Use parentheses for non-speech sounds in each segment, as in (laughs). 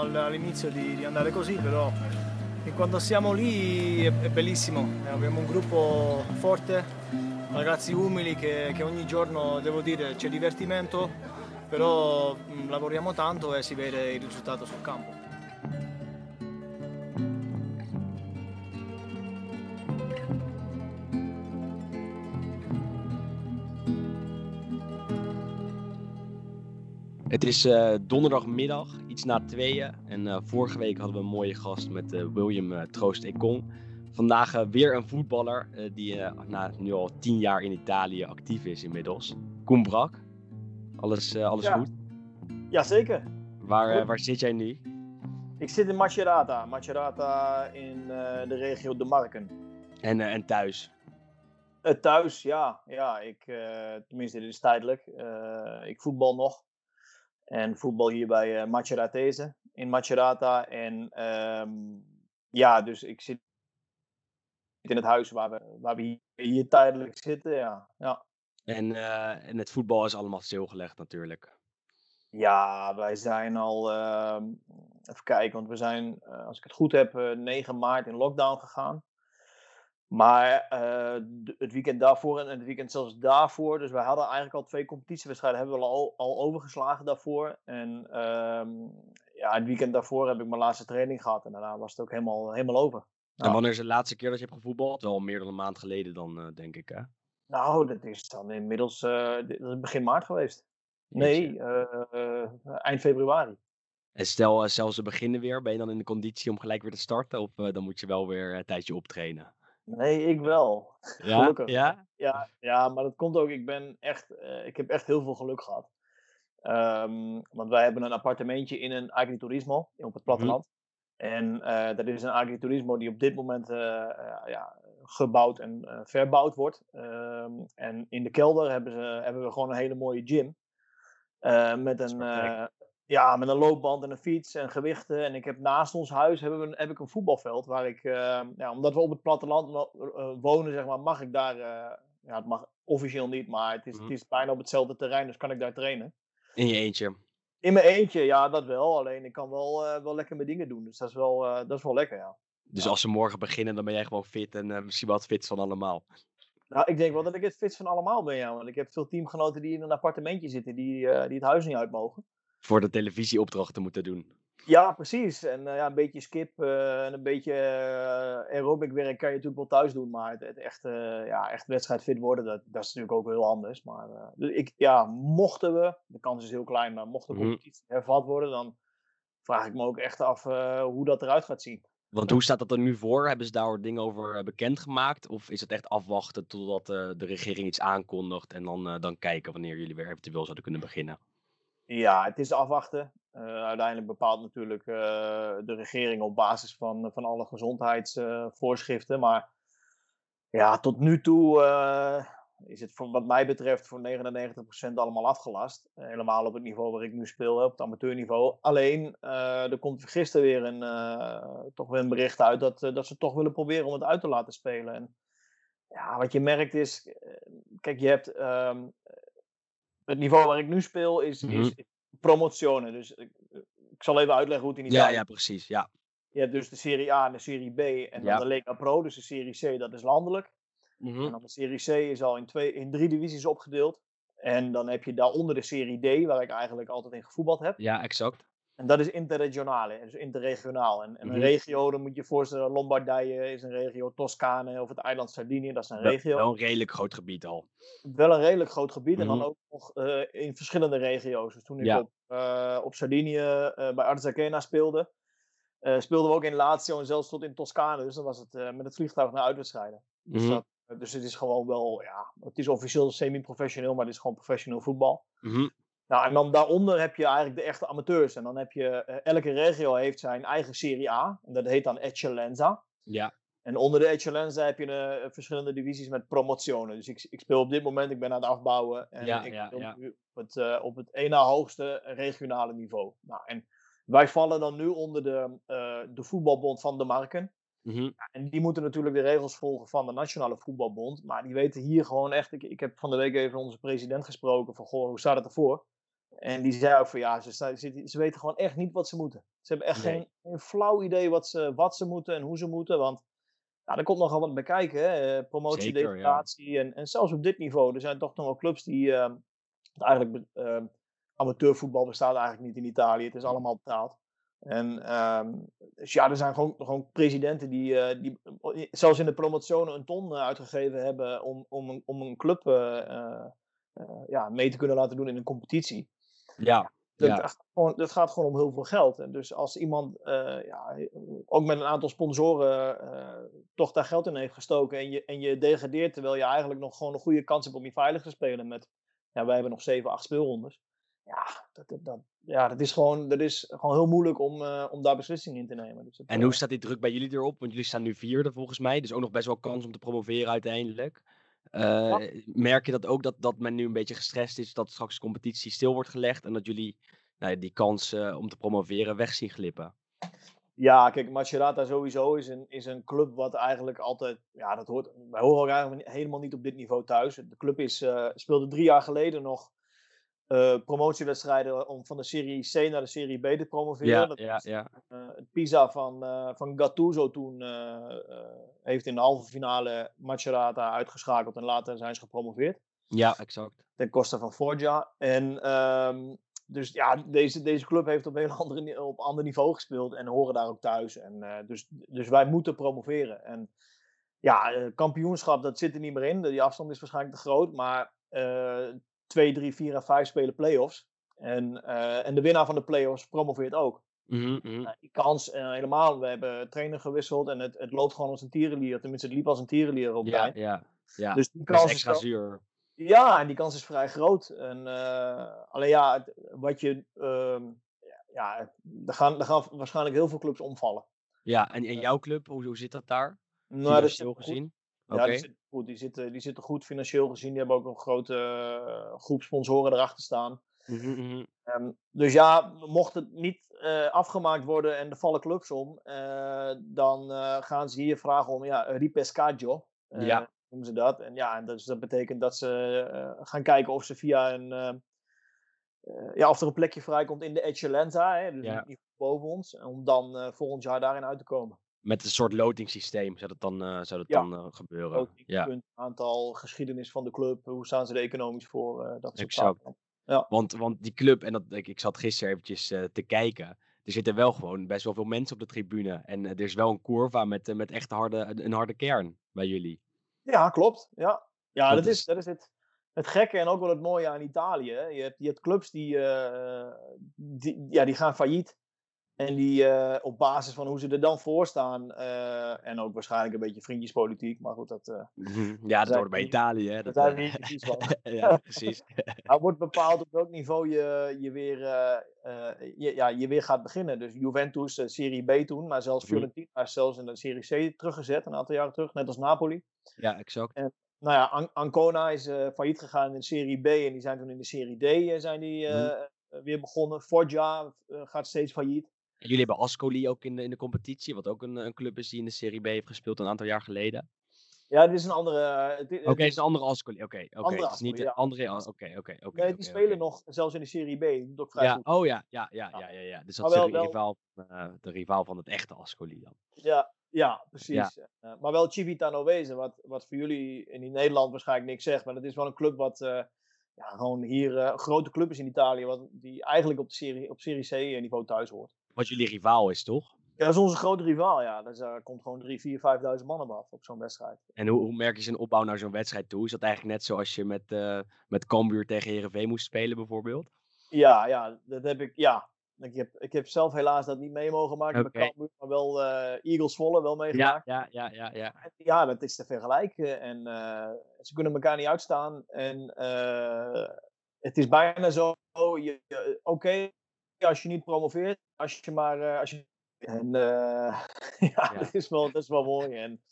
all'inizio di, di andare così, però quando siamo lì è, è bellissimo, abbiamo un gruppo forte, ragazzi umili che, che ogni giorno, devo dire, c'è divertimento, però mh, lavoriamo tanto e si vede il risultato sul campo. Het is uh, donderdagmiddag, iets na tweeën. En uh, vorige week hadden we een mooie gast met uh, William Troost Ekong. Vandaag weer een voetballer die na, nu al tien jaar in Italië actief is inmiddels. Koen Brak. Alles, alles ja. goed? Jazeker. Waar, waar zit jij nu? Ik zit in Macerata. Macerata in de regio De Marken. En, en thuis? thuis, ja. ja ik, tenminste, dit is tijdelijk. ik voetbal nog. En voetbal hier bij uh, Maceratese in Macerata. En um, ja, dus ik zit in het huis waar we, waar we hier, hier tijdelijk zitten. Ja. Ja. En, uh, en het voetbal is allemaal stilgelegd natuurlijk. Ja, wij zijn al, uh, even kijken, want we zijn, uh, als ik het goed heb, 9 maart in lockdown gegaan. Maar uh, het weekend daarvoor en het weekend zelfs daarvoor. Dus we hadden eigenlijk al twee competitiewedstrijden. Hebben we al, al overgeslagen daarvoor. En um, ja, het weekend daarvoor heb ik mijn laatste training gehad. En daarna was het ook helemaal, helemaal over. En wanneer is de laatste keer dat je hebt gevoetbald? Wel meer dan een maand geleden dan, uh, denk ik, hè? Nou, dat is dan inmiddels uh, begin maart geweest. Nee, eind februari. En stel, zelfs ze beginnen weer, ben je dan in de conditie om gelijk weer te starten? Of dan moet je wel weer een tijdje optrainen? Nee, ik wel. Ja? Gelukkig. Ja? ja? Ja, maar dat komt ook, ik ben echt, uh, ik heb echt heel veel geluk gehad. Um, want wij hebben een appartementje in een agriturismo op het platteland. Mm -hmm. En uh, dat is een agriturismo die op dit moment uh, ja, gebouwd en verbouwd wordt. Um, en in de kelder hebben, ze, hebben we gewoon een hele mooie gym. met een, ja, met een loopband en een fiets en gewichten. En ik heb naast ons huis hebben we, heb ik een voetbalveld. Waar ik, uh, ja, omdat we op het platteland uh, wonen, zeg maar, mag ik daar. Uh, ja, het mag officieel niet, maar het is, mm. het is bijna op hetzelfde terrein, dus kan ik daar trainen. In je eentje? In mijn eentje, ja, dat wel. Alleen ik kan wel, wel lekker mijn dingen doen. Dus dat is wel, dat is wel lekker, ja. Dus als ze morgen beginnen, dan ben jij gewoon fit en misschien wat fit van allemaal. Nou, ik denk wel dat ik het fit van allemaal ben, ja. Want ik heb veel teamgenoten die in een appartementje zitten, die, die het huis niet uit mogen voor de televisieopdrachten moeten doen. Ja, precies. En uh, ja, een beetje skip uh, en een beetje uh, aerobic werk kan je natuurlijk wel thuis doen. Maar het, het echt, ja, echt wedstrijdfit worden, dat, dat is natuurlijk ook heel anders. Maar dus ik, ja, mochten we, de kans is heel klein, maar mochten we mm. iets hervat worden, dan vraag ik me ook echt af hoe dat eruit gaat zien. Want hoe staat dat er nu voor? Hebben ze daar dingen over bekendgemaakt? Of is het echt afwachten totdat de regering iets aankondigt en dan, dan kijken wanneer jullie weer eventueel zouden kunnen beginnen? Ja, het is afwachten. Uh, uiteindelijk bepaalt natuurlijk uh, de regering op basis van, van alle gezondheidsvoorschriften. Maar ja, tot nu toe is het voor, wat mij betreft voor 99% allemaal afgelast. helemaal op het niveau waar ik nu speel, op het amateurniveau. Alleen, er komt gisteren weer een, toch weer een bericht uit dat, dat ze toch willen proberen om het uit te laten spelen. En ja, wat je merkt is, kijk, je hebt um, het niveau waar ik nu speel is, mm -hmm. is promotionen. Dus ik, ik, zal even uitleggen hoe het in Italië Ja, ja, precies. Ja. Je hebt dus de Serie A en de Serie B en dan de Lega Pro, dus de Serie C, dat is landelijk. Mhm. En dan de Serie C is al in, twee, in drie divisies opgedeeld. En dan heb je daaronder de Serie D, waar ik eigenlijk altijd in gevoetbald heb. Ja, exact. En dat is interregionale, dus interregionaal. En, en Mhm. een regio, dan moet je je voorstellen, Lombardije is een regio, Toscane of het eiland Sardinië, dat is een Wel- regio. Wel een redelijk groot gebied al. wel een redelijk groot gebied. En Mhm. dan ook nog eh, in verschillende regio's. Dus toen ik Ja. op, eh, op Sardinië eh, bij Arzachena speelde, speelden we ook in Lazio en zelfs tot in Toscane. Dus dan was het met het vliegtuig naar uitwedstrijden. Dus, Mhm. dat, dus het is gewoon wel, ja, het is officieel semi-professioneel, maar het is gewoon professioneel voetbal. Nou, en dan daaronder heb je eigenlijk de echte amateurs. En dan heb je, eh, elke regio heeft zijn eigen Serie A. En dat heet dan Eccellenza. Ja. En onder de Eccellenza heb je eh, verschillende divisies met promotionen. Dus ik, ik speel op dit moment, ik ben aan het afbouwen. En Ja, ik ja, speel ja. nu op het, eh, op het ene hoogste regionale niveau. Nou, en wij vallen dan nu onder de, de voetbalbond van de Marken. Mhm. En die moeten natuurlijk de regels volgen van de Nationale Voetbalbond. Maar die weten hier gewoon echt. Ik, ik heb van de week even onze president gesproken. Van goh, hoe staat het ervoor? En die zei ook van ja, ze, ze, ze weten gewoon echt niet wat ze moeten. Ze hebben echt Nee. geen, geen flauw idee wat ze, wat ze moeten en hoe ze moeten. Want ja, er komt nogal wat bij kijken. Hè? eh, Promotie, Zeker, ja. degradatie. En, en zelfs op dit niveau. Er zijn toch nog wel clubs die... ehm, eigenlijk ehm, amateurvoetbal bestaat eigenlijk niet in Italië. Het is allemaal betaald. En ehm, dus ja, er zijn gewoon, gewoon presidenten die, eh, die eh, zelfs in de promozione een ton uitgegeven hebben om, om, een, om een club ja, mee te kunnen laten doen in een competitie. Ja, Dat, Ja. gaat gewoon, dat gaat gewoon om heel veel geld. En dus als iemand eh, ja, ook met een aantal sponsoren eh, toch daar geld in heeft gestoken en je, en je degradeert terwijl je eigenlijk nog gewoon een goede kans hebt om je veilig te spelen met, ja, wij hebben nog 7, 8 speelrondes. Ja, dat, dat, dat- ja, dat is gewoon, dat is gewoon heel moeilijk om, eh, om daar beslissingen in te nemen. Dus En hoe staat die druk bij jullie erop? Want jullie staan nu vierde volgens mij. Dus ook nog best wel kans om te promoveren uiteindelijk. Eh, Merk je dat ook dat, dat men nu een beetje gestrest is dat straks de competitie stil wordt gelegd en dat jullie nou, ja, die kans eh, om te promoveren weg zien glippen? Ja, kijk, Macerata sowieso is een, is een club wat eigenlijk altijd. Ja, dat hoort. Wij horen ook eigenlijk helemaal niet op dit niveau thuis. De club is, eh, speelde drie jaar geleden nog eh, promotiewedstrijden om van de Serie C naar de Serie B te promoveren. Ja, Dat ja, eh, het Pisa van, eh, van Gattuso toen heeft in de halve finale Macerata uitgeschakeld en later zijn ze gepromoveerd Ja, exact. ten koste van Forja. En ehm, dus ja, deze, deze club heeft op een heel (laughs) andere, op ander niveau gespeeld en horen daar ook thuis. En, dus, dus wij moeten promoveren. En ja, kampioenschap, dat zit er niet meer in. Die afstand is waarschijnlijk te groot. Maar 2, 3, 4 en 5 spelen play-offs. En, eh, en de winnaar van de play-offs promoveert ook. Mhm. Nou, die kans eh, helemaal. We hebben trainer gewisseld en het, het loopt gewoon als een tierenlier. Tenminste, het liep als een tierenlier op Ja, ja, ja. Dus die is kans is extra wel- zuur. ja, en die kans is vrij groot. En, eh, alleen ja, het- wat je. ehm, ja, er gaan, er gaan waarschijnlijk heel veel clubs omvallen. Ja, en, en jouw club, hoe, hoe zit dat daar? Nou, dat Financieel zit goed. Ja, die zitten goed. Die zitten, die zitten goed financieel gezien. Die hebben ook een grote eh, groep sponsoren erachter staan. Mhm, mhm. Ehm, dus ja, mocht het niet eh, afgemaakt worden en er vallen clubs om, eh, dan gaan ze hier vragen om ja, een ripescaggio. Ja. Noemen ze dat. En ja, en dus dat betekent dat ze gaan kijken of ze via een. eh, eh, ja, of er een plekje vrijkomt in de Eccellenza, hè, dus Ja. boven ons, om dan volgend jaar daarin uit te komen. Met een soort lotingssysteem zou dat dan, eh, zou dat Ja. dan eh, gebeuren. Ja. punt, aantal, geschiedenis van de club, hoe staan ze er economisch voor, eh, dat soort zaken. Want, want die club, en dat, ik, ik zat gisteren eventjes te kijken. Er zitten wel gewoon best wel veel mensen op de tribune. En er is wel een curva met, met echt harde, een harde kern bij jullie. Ja, klopt. Ja, ja Dat dat, is, is- dat is het, het gekke en ook wel het mooie aan Italië. Je hebt, je hebt clubs die, die, ja, die gaan failliet. En die eh, op basis van hoe ze er dan voor staan, eh, en ook waarschijnlijk een beetje vriendjespolitiek, maar goed, dat, eh Ja, dat hoort bij Italië. Hè? dat niet precies (laughs) van. ja, (laughs) precies. Maar wordt bepaald op welk niveau je, je, weer, je, ja, je weer gaat beginnen. Dus Juventus, Serie B toen, maar zelfs Mhm. Fiorentina is zelfs in de Serie C teruggezet, een aantal jaren terug, net als Napoli. Ja, exact. Nou ja, An- Ancona is failliet gegaan in de Serie B en die zijn toen in de Serie D zijn die, Mhm. weer begonnen. Forja eh, gaat steeds failliet. En jullie hebben Ascoli ook in de, in de competitie, wat ook een, een club is die in de Serie B heeft gespeeld een aantal jaar geleden. Ja, dit is een andere... eh, het Oké, het is- een andere Ascoli. Oké, oké. Het is niet de ja. andere. Oké, oké, oké. nee, die spelen nog zelfs in de Serie B. Die doet ook vrij Ja, goed. oh ja, ja, ja, ja, ja, ja. Dus dat is de rivaal, eh, de rivaal van het echte Ascoli dan. Ja, ja precies. Eh, maar wel Civitano Wezen, wat, wat voor jullie in Nederland waarschijnlijk niks zegt. Maar dat is wel een club wat ja, gewoon hier een grote club is in Italië. Wat, die eigenlijk op, de serie, op Serie C eh, niveau thuis hoort. Wat jullie rivaal is, toch? Ja, dat is onze grote rivaal, ja. Dus daar komt gewoon 3, 4, 5.000 man op af op zo'n wedstrijd. En hoe, hoe merk je zijn opbouw naar zo'n wedstrijd toe? Is dat eigenlijk net zoals je met, eh met Cambuur tegen Herenveen moest spelen, bijvoorbeeld? Ja, ja, dat heb ik, ja. Ik heb, ik heb zelf helaas dat niet mee mogen maken Oké. met Cambuur, maar wel eh Eagles Volle wel meegemaakt. ja, ja, ja, ja. En Ja, dat is te vergelijken. En eh, ze kunnen elkaar niet uitstaan. En eh, het is bijna zo, oké, als je niet promoveert, als je maar... eh, als je, (laughs) en eh, (laughs) ja, Ja. Dat, is wel, dat is wel mooi. En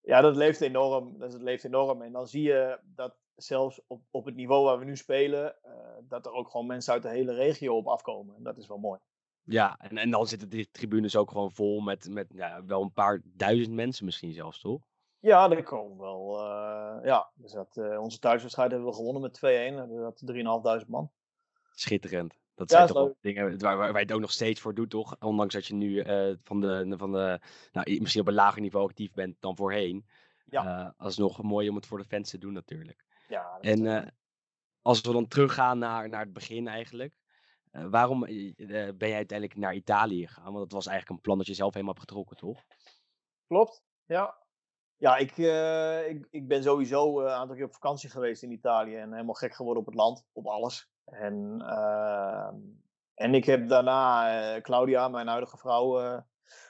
ja, dat leeft enorm. Dat leeft enorm. En dan zie je dat zelfs op, op het niveau waar we nu spelen, eh, dat er ook gewoon mensen uit de hele regio op afkomen. En dat is wel mooi. Ja, en, en dan zitten die tribunes ook gewoon vol met, met ja, wel een paar duizend mensen misschien zelfs, toch? Ja, dat komen wel. ja, dus dat, onze thuiswedstrijd hebben we gewonnen met 2-1. We hadden 3.500 man. Schitterend. Dat Ja, zijn toch wel dingen waar, je het ook nog steeds voor doet, toch? Ondanks dat je nu eh, van de, van de, nou, misschien op een lager niveau actief bent dan voorheen. Ja. Eh, alsnog mooi om het voor de fans te doen natuurlijk. Ja, En eh, als we dan teruggaan naar, naar het begin eigenlijk. waarom ben jij uiteindelijk naar Italië gegaan? Want dat was eigenlijk een plan dat je zelf helemaal hebt getrokken, toch? Klopt, ja. Ja, ik, ik, ik ben sowieso een aantal keer op vakantie geweest in Italië en helemaal gek geworden op het land, op alles. En, ehm, en ik heb daarna eh, Claudia, mijn huidige vrouw, eh,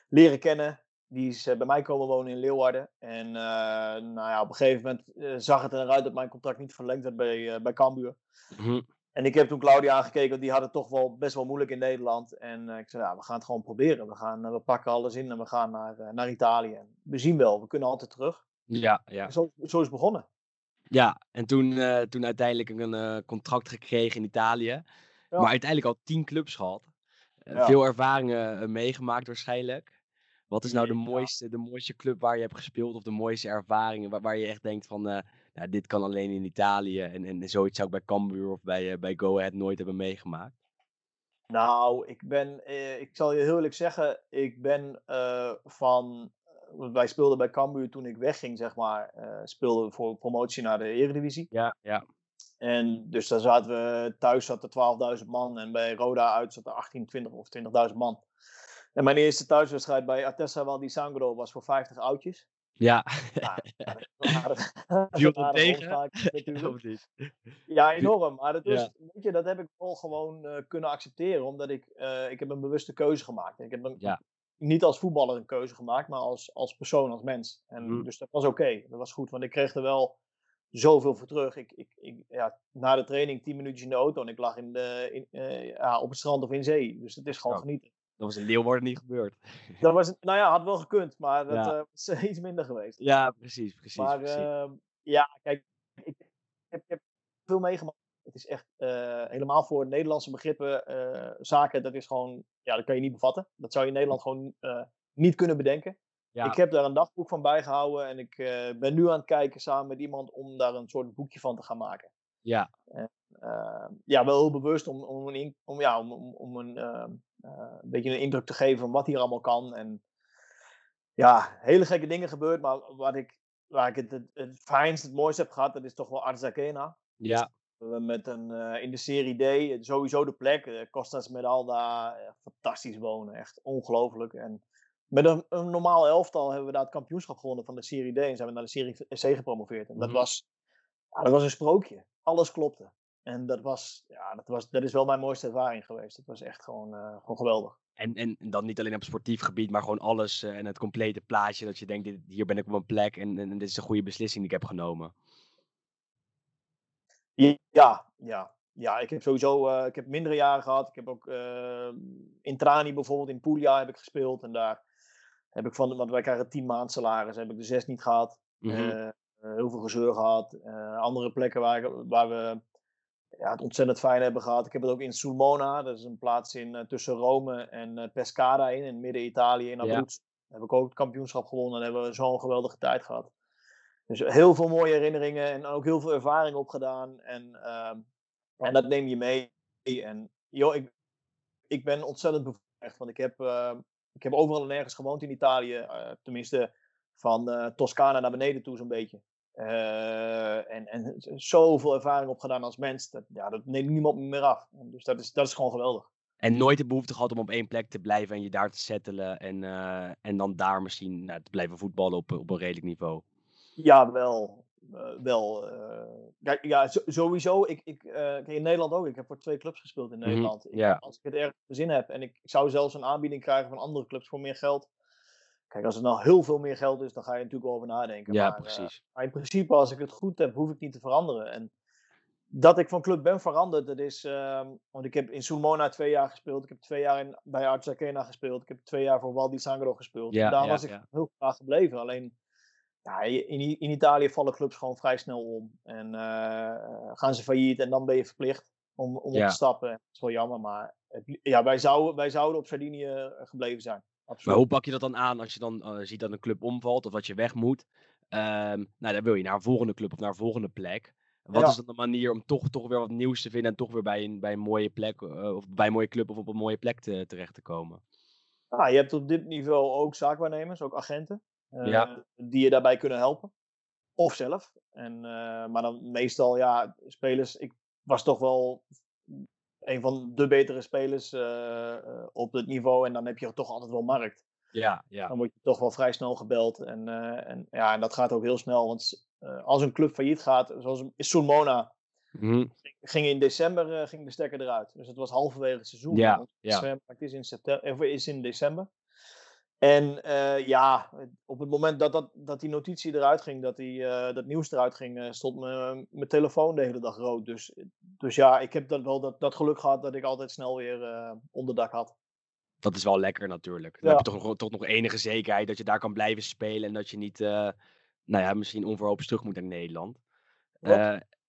leren kennen. Die is eh, bij mij komen wonen in Leeuwarden. En nou ja, op een gegeven moment zag het eruit dat mijn contract niet verlengd werd bij, bij Cambuur. Mhm. En ik heb toen Claudia aangekeken, want die had het toch wel best wel moeilijk in Nederland. En ik zei, ja, we gaan het gewoon proberen. We, gaan, we pakken alles in en we gaan naar, naar Italië. We zien wel, we kunnen altijd terug. Ja, ja. Zo, zo is het begonnen. Ja, en toen, eh, toen uiteindelijk een eh, contract gekregen in Italië. Ja. Maar uiteindelijk al tien clubs gehad. Eh, Ja. Veel ervaringen meegemaakt waarschijnlijk. Wat is nou de mooiste, de mooiste club waar je hebt gespeeld? Of de mooiste ervaringen waar, waar je echt denkt van... nou, dit kan alleen in Italië. En, en zoiets zou ik bij Cambuur of bij, bij Go Ahead nooit hebben meegemaakt. Nou, ik ben, ik zal je heel eerlijk zeggen, ik ben van, wij speelden bij Cambuur toen ik wegging, zeg maar, eh, speelden we voor promotie naar de Eredivisie. Ja, ja. En dus daar zaten we, thuis zat er 12.000 man en bij Roda uit zat er 18, 20 of 20.000 man. En mijn eerste thuiswedstrijd bij Atessa Val di Sangro was voor 50 oudjes. Ja, Ja, (laughs) (laughs) tegen? (laughs) Ja, enorm. Maar dat, is, Ja. weet je, dat heb ik wel gewoon eh, kunnen accepteren. Omdat ik, eh, ik heb een bewuste keuze gemaakt. Ik heb een, Ja. Niet als voetballer een keuze gemaakt, maar als, als persoon, als mens. En Mhm. dus dat was oké. Dat was goed, want ik kreeg er wel zoveel voor terug. Ik, ik, ik, ja, na de training tien minuutjes in de auto en ik lag in de, in, eh, ja, op het strand of in zee. Dus het is gewoon genieten. Dat was in Leeuwarden niet gebeurd. (laughs) Dat was, nou ja, had wel gekund, maar dat Ja. eh, was iets minder geweest. Ja, precies, precies. Maar precies. ehm, ja, kijk, ik heb, ik heb veel meegemaakt. Het is echt eh, helemaal voor Nederlandse begrippen eh, zaken, dat is gewoon, ja, dat kan je niet bevatten. Dat zou je in Nederland gewoon eh, niet kunnen bedenken. ja. Ik heb daar een dagboek van bijgehouden en ik ben nu aan het kijken samen met iemand om daar een soort boekje van te gaan maken. ja, Eh, ja, wel heel bewust om, om, een, om, ja, om, om, een, ehm, eh, een beetje een indruk te geven van wat hier allemaal kan. En ja, hele gekke dingen gebeurd, maar wat ik, waar ik het, het, het fijnst, het mooiste heb gehad, dat is toch wel Arzakena. ja, We met een, eh, in de Serie D, eh, sowieso de plek, eh, Costas Medalda, fantastisch wonen, echt ongelooflijk. En met een, een normaal elftal hebben we daar het kampioenschap gewonnen van de Serie D en zijn we naar de Serie C gepromoveerd. En dat, Mhm. was, ja, dat was een sprookje. Alles klopte. En dat, was, ja, dat, was, dat is wel mijn mooiste ervaring geweest. Dat was echt gewoon, gewoon geweldig. En, en dan niet alleen op sportief gebied, maar gewoon alles en het complete plaatje. Dat je denkt, dit, hier ben ik op mijn plek en, en dit is een goede beslissing die ik heb genomen. Ja, ja. Ja, ik heb sowieso eh, ik heb mindere jaren gehad. Ik heb ook eh, in Trani bijvoorbeeld, in Puglia heb ik gespeeld. En daar heb ik van, want wij krijgen tien maand salaris, heb ik de zes niet gehad. Mhm. Eh, heel veel gezeur gehad. Eh, andere plekken waar, ik- waar we ja, het ontzettend fijn hebben gehad. Ik heb het ook in Sulmona, dat is een plaats in, tussen Rome en Pescara in, in midden-Italië, in Ja. Abruzzo. Heb ik ook het kampioenschap gewonnen en hebben we zo'n geweldige tijd gehad. Dus heel veel mooie herinneringen en ook heel veel ervaring opgedaan. En, ehm, en dat neem je mee. En joh, ik, ik ben ontzettend bevredigd, want ik heb, eh, ik heb overal en nergens gewoond in Italië. eh, tenminste, van eh, Toscana naar beneden toe zo'n beetje. Eh, en, en zoveel ervaring opgedaan als mens. Dat, ja, dat neemt niemand meer af. Dus dat is, dat is gewoon geweldig. En nooit de behoefte gehad om op één plek te blijven en je daar te settelen. En, en dan daar misschien nou, te blijven voetballen op, op een redelijk niveau. Ja, wel. eh, wel eh, kijk, ja, zo- sowieso. Ik, ik, eh, kijk, in Nederland ook. Ik heb voor twee clubs gespeeld in Mhm, Nederland. Ik- ja. Als ik het ergens zin heb en ik, ik zou zelfs een aanbieding krijgen van andere clubs voor meer geld. Kijk, als het nou heel veel meer geld is, dan ga je natuurlijk wel over nadenken. Ja, maar, eh, precies. maar in principe, als ik het goed heb, hoef ik niet te veranderen. En dat ik van club ben veranderd, dat is. ehm, want ik heb in Sulmona twee jaar gespeeld. Ik heb twee jaar in, bij Artsakena gespeeld. Ik heb twee jaar voor Waldi Sangro gespeeld. Ja, Daar ja, was ik ja. heel graag gebleven. Alleen. Ja, in, in Italië vallen clubs gewoon vrij snel om. En eh, gaan ze failliet en dan ben je verplicht om, om Ja. op te stappen. Dat is wel jammer, maar het, ja, wij, zouden, wij zouden op Sardinië eh, gebleven zijn. Maar Absoluut. hoe pak je dat dan aan als je dan eh, ziet dat een club omvalt of dat je weg moet? Ehm, nou, dan wil je naar een volgende club of naar een volgende plek. Wat Ja. is dan de manier om toch, toch weer wat nieuws te vinden en toch weer bij een, bij een mooie plek, of bij een mooie club of op een mooie plek te, terecht te komen? Nou, je hebt op dit niveau ook zaakwaarnemers, ook agenten, Ja. die je daarbij kunnen helpen. Of zelf. En, eh, maar dan meestal, ja, spelers. Ik was toch wel een van de betere spelers eh, eh, op het niveau. En dan heb je toch altijd wel markt. Ja, ja. Dan word je toch wel vrij snel gebeld. En, eh, en, ja, en dat gaat ook heel snel. Want eh, als een club failliet gaat, zoals Sulmona, Mhm. ging in december eh, ging de stekker eruit. Dus het was halverwege het seizoen. Ja, ja. Het is in, september, of is in december. En eh, ja, op het moment dat, dat, dat die notitie eruit ging, dat die, eh, dat nieuws eruit ging, eh, stond mijn mijn telefoon de hele dag rood. Dus, dus ja, ik heb dat wel dat, dat geluk gehad dat ik altijd snel weer onderdak had. Dat is wel lekker natuurlijk. Dan Ja. heb je toch, nog- toch nog enige zekerheid dat je daar kan blijven spelen en dat je niet, nou ja, misschien onverhoopt terug moet naar Nederland.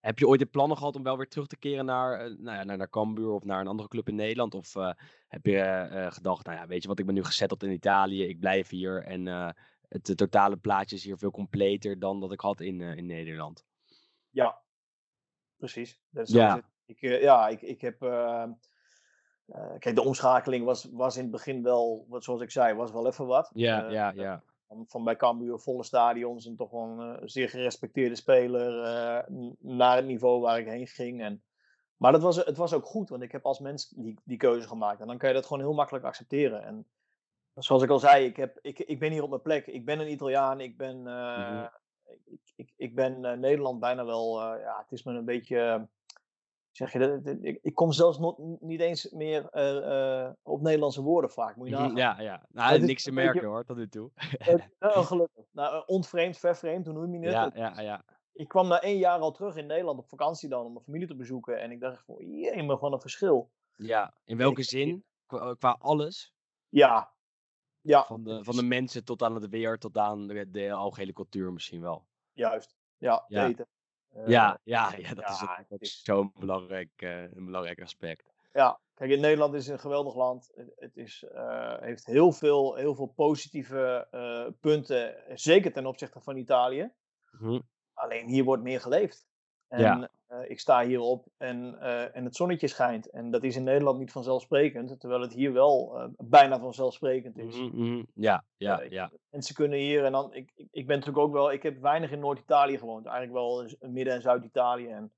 Heb je ooit de plannen gehad om wel weer terug te keren naar, eh, nou ja, naar, naar Cambuur of naar een andere club in Nederland? Of eh, heb je eh, gedacht, nou ja, weet je wat, ik ben nu gezetteld in Italië, ik blijf hier en het totale plaatje is hier veel completer dan dat ik had in, in Nederland? Ja, precies. Dat is Ja. Ik, ja, ik, ik heb. eh, eh, kijk, de omschakeling was, was in het begin wel, wat, zoals ik zei, was wel even wat. Ja, ja, ja. Van, van bij Cambuur volle stadions en toch wel een eh, zeer gerespecteerde speler eh, naar het niveau waar ik heen ging. En, maar dat was, het was ook goed, want ik heb als mens die, die keuze gemaakt. En dan kan je dat gewoon heel makkelijk accepteren. En zoals ik al zei, ik, heb, ik, ik ben hier op mijn plek. Ik ben een Italiaan, ik ben, eh, Mhm. ik, ik, ik ben Nederland bijna wel, ja, het is me een beetje... Zeg je, dat- ik, kom zelfs nog niet eens meer eh, eh, op Nederlandse woorden vaak. Moet je Mhm, nagaan. Ja, ja. Nou, is niks te merken hoor, tot nu toe. Eh, (laughs) gelukkig. Nou, ontvreemd, vervreemd, hoe noem je het? Ja, ja, ja. Ik kwam na één jaar al terug in Nederland op vakantie dan om mijn familie te bezoeken. En ik dacht van, jee, maar gewoon een verschil. Ja, in welke Ik- zin? Qua, qua alles? Ja. Ja, Van de, van de mensen tot aan het weer, tot aan de, de algehele cultuur misschien wel. juist. Ja, Ja. eten. Eh, ja, ja, ja, dat is, ja, het is is- zo'n belangrijk, eh, een belangrijk aspect. Ja, kijk, in Nederland is het een geweldig land. Het, is, eh, heeft heel veel, heel veel positieve punten, zeker ten opzichte van Italië. Mhm. Alleen hier wordt meer geleefd. En Ja. Eh, ik sta hierop en, eh, en het zonnetje schijnt. En dat is in Nederland niet vanzelfsprekend, terwijl het hier wel eh, bijna vanzelfsprekend is. Mhm. Ja, ja, ja. Mensen kunnen hier, en dan, ik, ik, ben natuurlijk ook wel, ik heb weinig in Noord-Italië gewoond, eigenlijk wel in Midden- en Zuid-Italië. En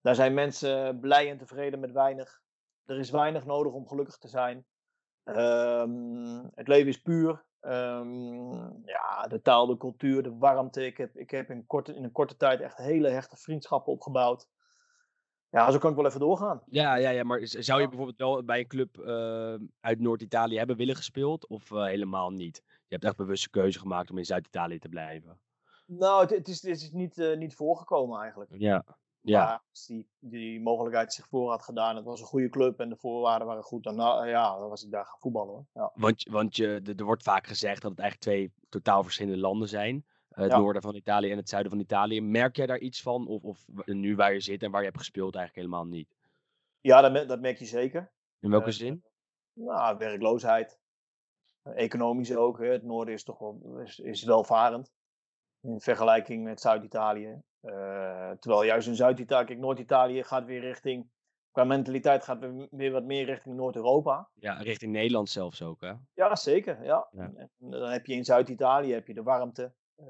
daar zijn mensen blij en tevreden met weinig. Er is weinig nodig om gelukkig te zijn. Ehm, het leven is puur. Ehm, ja, de taal, de cultuur, de warmte. Ik heb, ik heb in, korte, in een korte tijd echt hele hechte vriendschappen opgebouwd. Ja, zo kan ik wel even doorgaan. Ja, ja, ja, maar zou je bijvoorbeeld wel bij een club eh, uit Noord-Italië hebben willen gespeeld? Of eh, helemaal niet? Je hebt echt bewust een keuze gemaakt om in Zuid-Italië te blijven. Nou, het, het is, het is niet, eh, niet voorgekomen eigenlijk. Ja, ja. Maar als die, die mogelijkheid zich voor had gedaan, het was een goede club en de voorwaarden waren goed, dan, nou, ja, dan was ik daar gaan voetballen hoor. Ja. Want, je- want je, er wordt vaak gezegd dat het eigenlijk twee totaal verschillende landen zijn. Het Ja. noorden van Italië en het zuiden van Italië. Merk jij daar iets van? Of, of nu waar je zit en waar je hebt gespeeld eigenlijk helemaal niet? Ja, dat, dat merk je zeker. In welke Eh, zin? Nou, werkloosheid. Economisch ook. Hè. Het noorden is toch wel, is, is welvarend. In vergelijking met Zuid-Italië. Eh, terwijl juist in Zuid-Italië, kijk, Noord-Italië gaat weer richting, qua mentaliteit gaat weer, weer wat meer richting Noord-Europa. Ja, richting Nederland zelfs ook, hè? Ja, zeker. Ja. Ja. En dan heb je in Zuid-Italië heb je de warmte. Eh,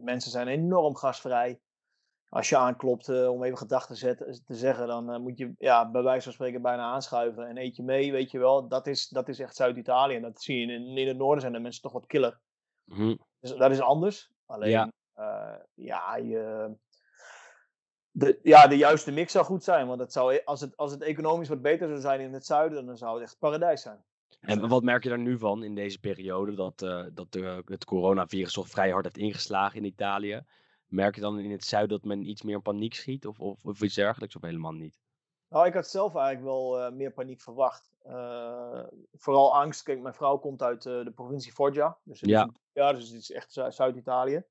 mensen zijn enorm gastvrij. Als je aanklopt eh, om even gedachten te, zetten, te zeggen, dan eh, moet je ja, bij wijze van spreken bijna aanschuiven en eet je mee, weet je wel. Dat is, dat is echt Zuid-Italië. En dat zie je in, in het noorden zijn de mensen toch wat killer. Mhm. Dus dat is anders. Alleen, Ja. ja, ja, je, de, ja, de juiste mix zou goed zijn. Want het zou, e- als, het, als het economisch wat beter zou zijn in het zuiden, dan zou het echt paradijs zijn. En wat merk je daar nu van in deze periode? Dat, eh, dat de, het coronavirus toch vrij hard heeft ingeslagen in Italië. Merk je dan in het zuiden dat men iets meer in paniek schiet? Of, of, of iets dergelijks? Of helemaal niet? Nou, ik had zelf eigenlijk wel eh, meer paniek verwacht. Eh, vooral angst. Kijk, mijn vrouw komt uit de provincie Foggia. Dus het Ja. is, ja, dus het is echt Zu- Zuid-Italië.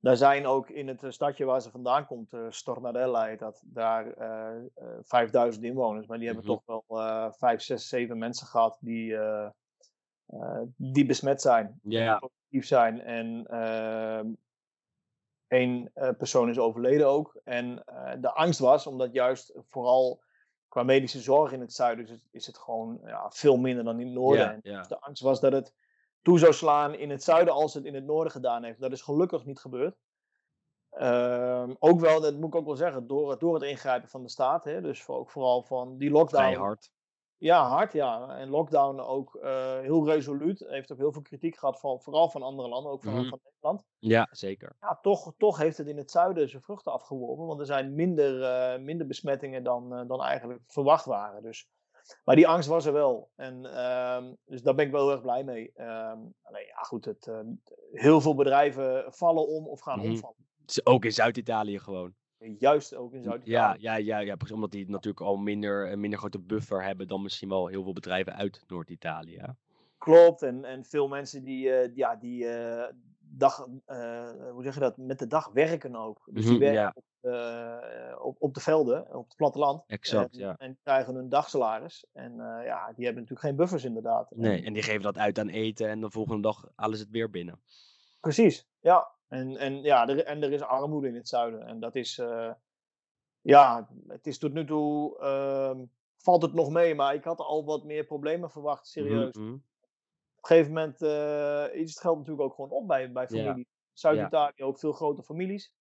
Daar zijn ook in het eh, stadje waar ze vandaan komt, eh Stornadella heet dat, daar eh, eh, 5000 inwoners. Maar die hebben Mhm. toch wel eh 5, 6, 7 mensen gehad die, die besmet zijn Ja, positief zijn. En ehm, Eén persoon is overleden ook. En de angst was, omdat juist vooral qua medische zorg in het zuiden is het, is het gewoon ja, veel minder dan in het noorden. Dus de angst was dat het toe zou slaan in het zuiden als het in het noorden gedaan heeft. Dat is gelukkig niet gebeurd. Ehm, ook wel, dat moet ik ook wel zeggen, door, door het ingrijpen van de staat. Hè, dus voor, ook vooral van die lockdown. Vrij hard. Ja, hard ja. En lockdown ook uh, heel resoluut. Heeft ook heel veel kritiek gehad, van, vooral van andere landen, ook van, Mhm. van Nederland. Ja, zeker. Ja, toch, toch heeft het in het zuiden zijn vruchten afgeworpen. Want er zijn minder, eh, minder besmettingen dan, eh, dan eigenlijk verwacht waren. Dus, maar die angst was er wel. En, ehm, dus daar ben ik wel heel erg blij mee. Ehm, alleen ja, goed, het, ehm, heel veel bedrijven vallen om of gaan Mhm. omvallen. Ook in Zuid-Italië gewoon. Juist ook in Ja, Zuid-Italië. ja, ja, ja, precies. Omdat die natuurlijk al minder, een minder grote buffer hebben dan misschien wel heel veel bedrijven uit Noord-Italië. Klopt. En, en veel mensen die, eh, ja, die eh, dag, eh, hoe zeg je dat, met de dag werken ook. Dus die Mhm, werken ja. op, eh, op, op de velden, op het platteland. Exact, en, ja. en krijgen hun dagsalaris. En eh, ja, die hebben natuurlijk geen buffers inderdaad. Nee, En- die geven dat uit aan eten en de volgende dag halen ze het weer binnen. Precies, ja. En, en, ja, er, en er is armoede in het zuiden. En dat is, ja, het is tot nu toe, ehm, valt het nog mee. Maar ik had al wat meer problemen verwacht, serieus. Mhm, mhm. Op een gegeven moment eh, is het geld natuurlijk ook gewoon op bij, bij familie. Zuid-Italië ook veel grote families.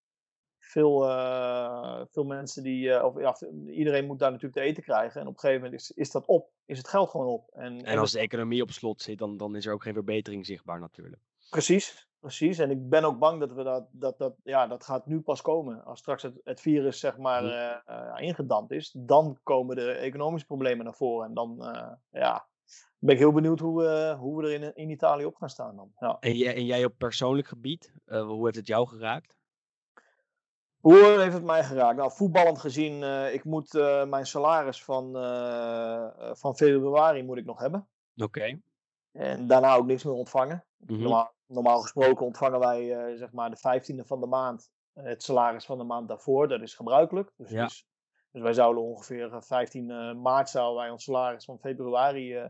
Veel, eh, veel mensen die, eh, of ja, iedereen moet daar natuurlijk te eten krijgen. En op een gegeven moment is, is dat op, is het geld gewoon op. En, En als de economie op slot zit, dan, dan is er ook geen verbetering zichtbaar natuurlijk. Precies, precies. En ik ben ook bang dat we dat, dat, dat, ja, dat gaat nu pas komen. Als straks het, het virus zeg maar Mhm. ingedampt is, dan komen de economische problemen naar voren. En dan, ja, ben ik heel benieuwd hoe, we hoe we er in, in Italië op gaan staan dan. Ja. En jij, en jij op persoonlijk gebied, eh, hoe heeft het jou geraakt? Hoe heeft het mij geraakt? Nou, voetballend gezien, eh, ik moet eh, mijn salaris van, eh, eh, van februari moet ik nog hebben. Oké. En daarna ook niks meer ontvangen. Mhm. Normaal, normaal gesproken ontvangen wij eh, zeg maar de 15e van de maand eh, het salaris van de maand daarvoor. Dat is gebruikelijk. Dus, Ja. dus, dus wij zouden ongeveer eh, 15 eh, maart zouden wij ons salaris van februari eh,